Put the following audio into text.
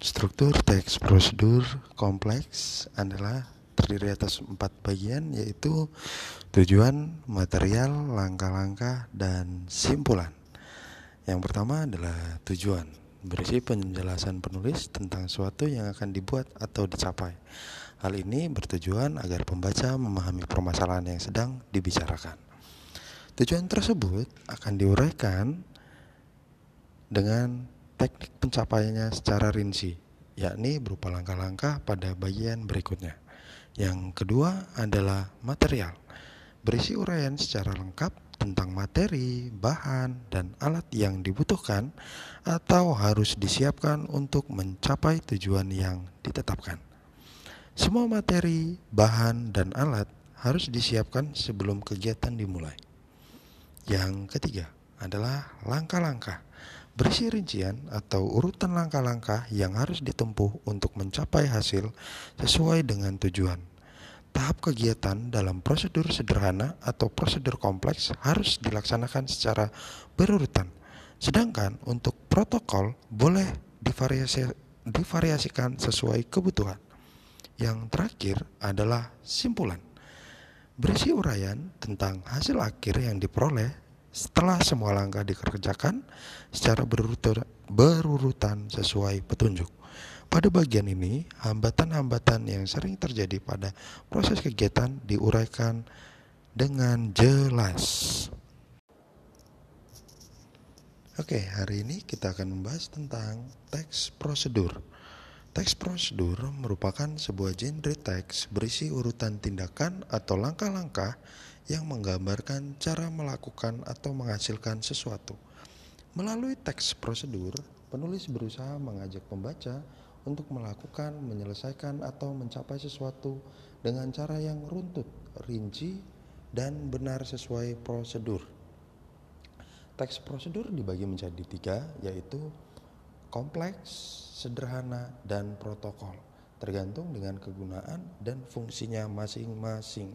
Struktur teks prosedur kompleks adalah terdiri atas empat bagian yaitu tujuan, material, langkah-langkah, dan simpulan. Yang pertama adalah tujuan, berisi penjelasan penulis tentang suatu yang akan dibuat atau dicapai. Hal ini bertujuan agar pembaca memahami permasalahan yang sedang dibicarakan. Tujuan tersebut akan diuraikan dengan teknik pencapaiannya secara rinci, yakni berupa langkah-langkah pada bagian berikutnya. Yang kedua adalah material, berisi uraian secara lengkap tentang materi, bahan, dan alat yang dibutuhkan atau harus disiapkan untuk mencapai tujuan yang ditetapkan. Semua materi, bahan, dan alat harus disiapkan sebelum kegiatan dimulai. Yang ketiga adalah langkah-langkah berisi rincian atau urutan langkah-langkah yang harus ditempuh untuk mencapai hasil sesuai dengan tujuan. Tahap kegiatan dalam prosedur sederhana atau prosedur kompleks harus dilaksanakan secara berurutan. Sedangkan untuk protokol boleh divariasi, divariasikan sesuai kebutuhan. Yang terakhir adalah simpulan. Berisi uraian tentang hasil akhir yang diperoleh setelah semua langkah dikerjakan secara berurutan sesuai petunjuk. Pada bagian ini, hambatan-hambatan yang sering terjadi pada proses kegiatan diuraikan dengan jelas. Oke, hari ini kita akan membahas tentang teks prosedur. Teks prosedur merupakan sebuah genre teks berisi urutan tindakan atau langkah-langkah yang menggambarkan cara melakukan atau menghasilkan sesuatu. Melalui teks prosedur, penulis berusaha mengajak pembaca untuk melakukan, menyelesaikan, atau mencapai sesuatu dengan cara yang runtut, rinci, dan benar sesuai prosedur. Teks prosedur dibagi menjadi tiga, yaitu kompleks, sederhana, dan protokol, tergantung dengan kegunaan dan fungsinya masing-masing.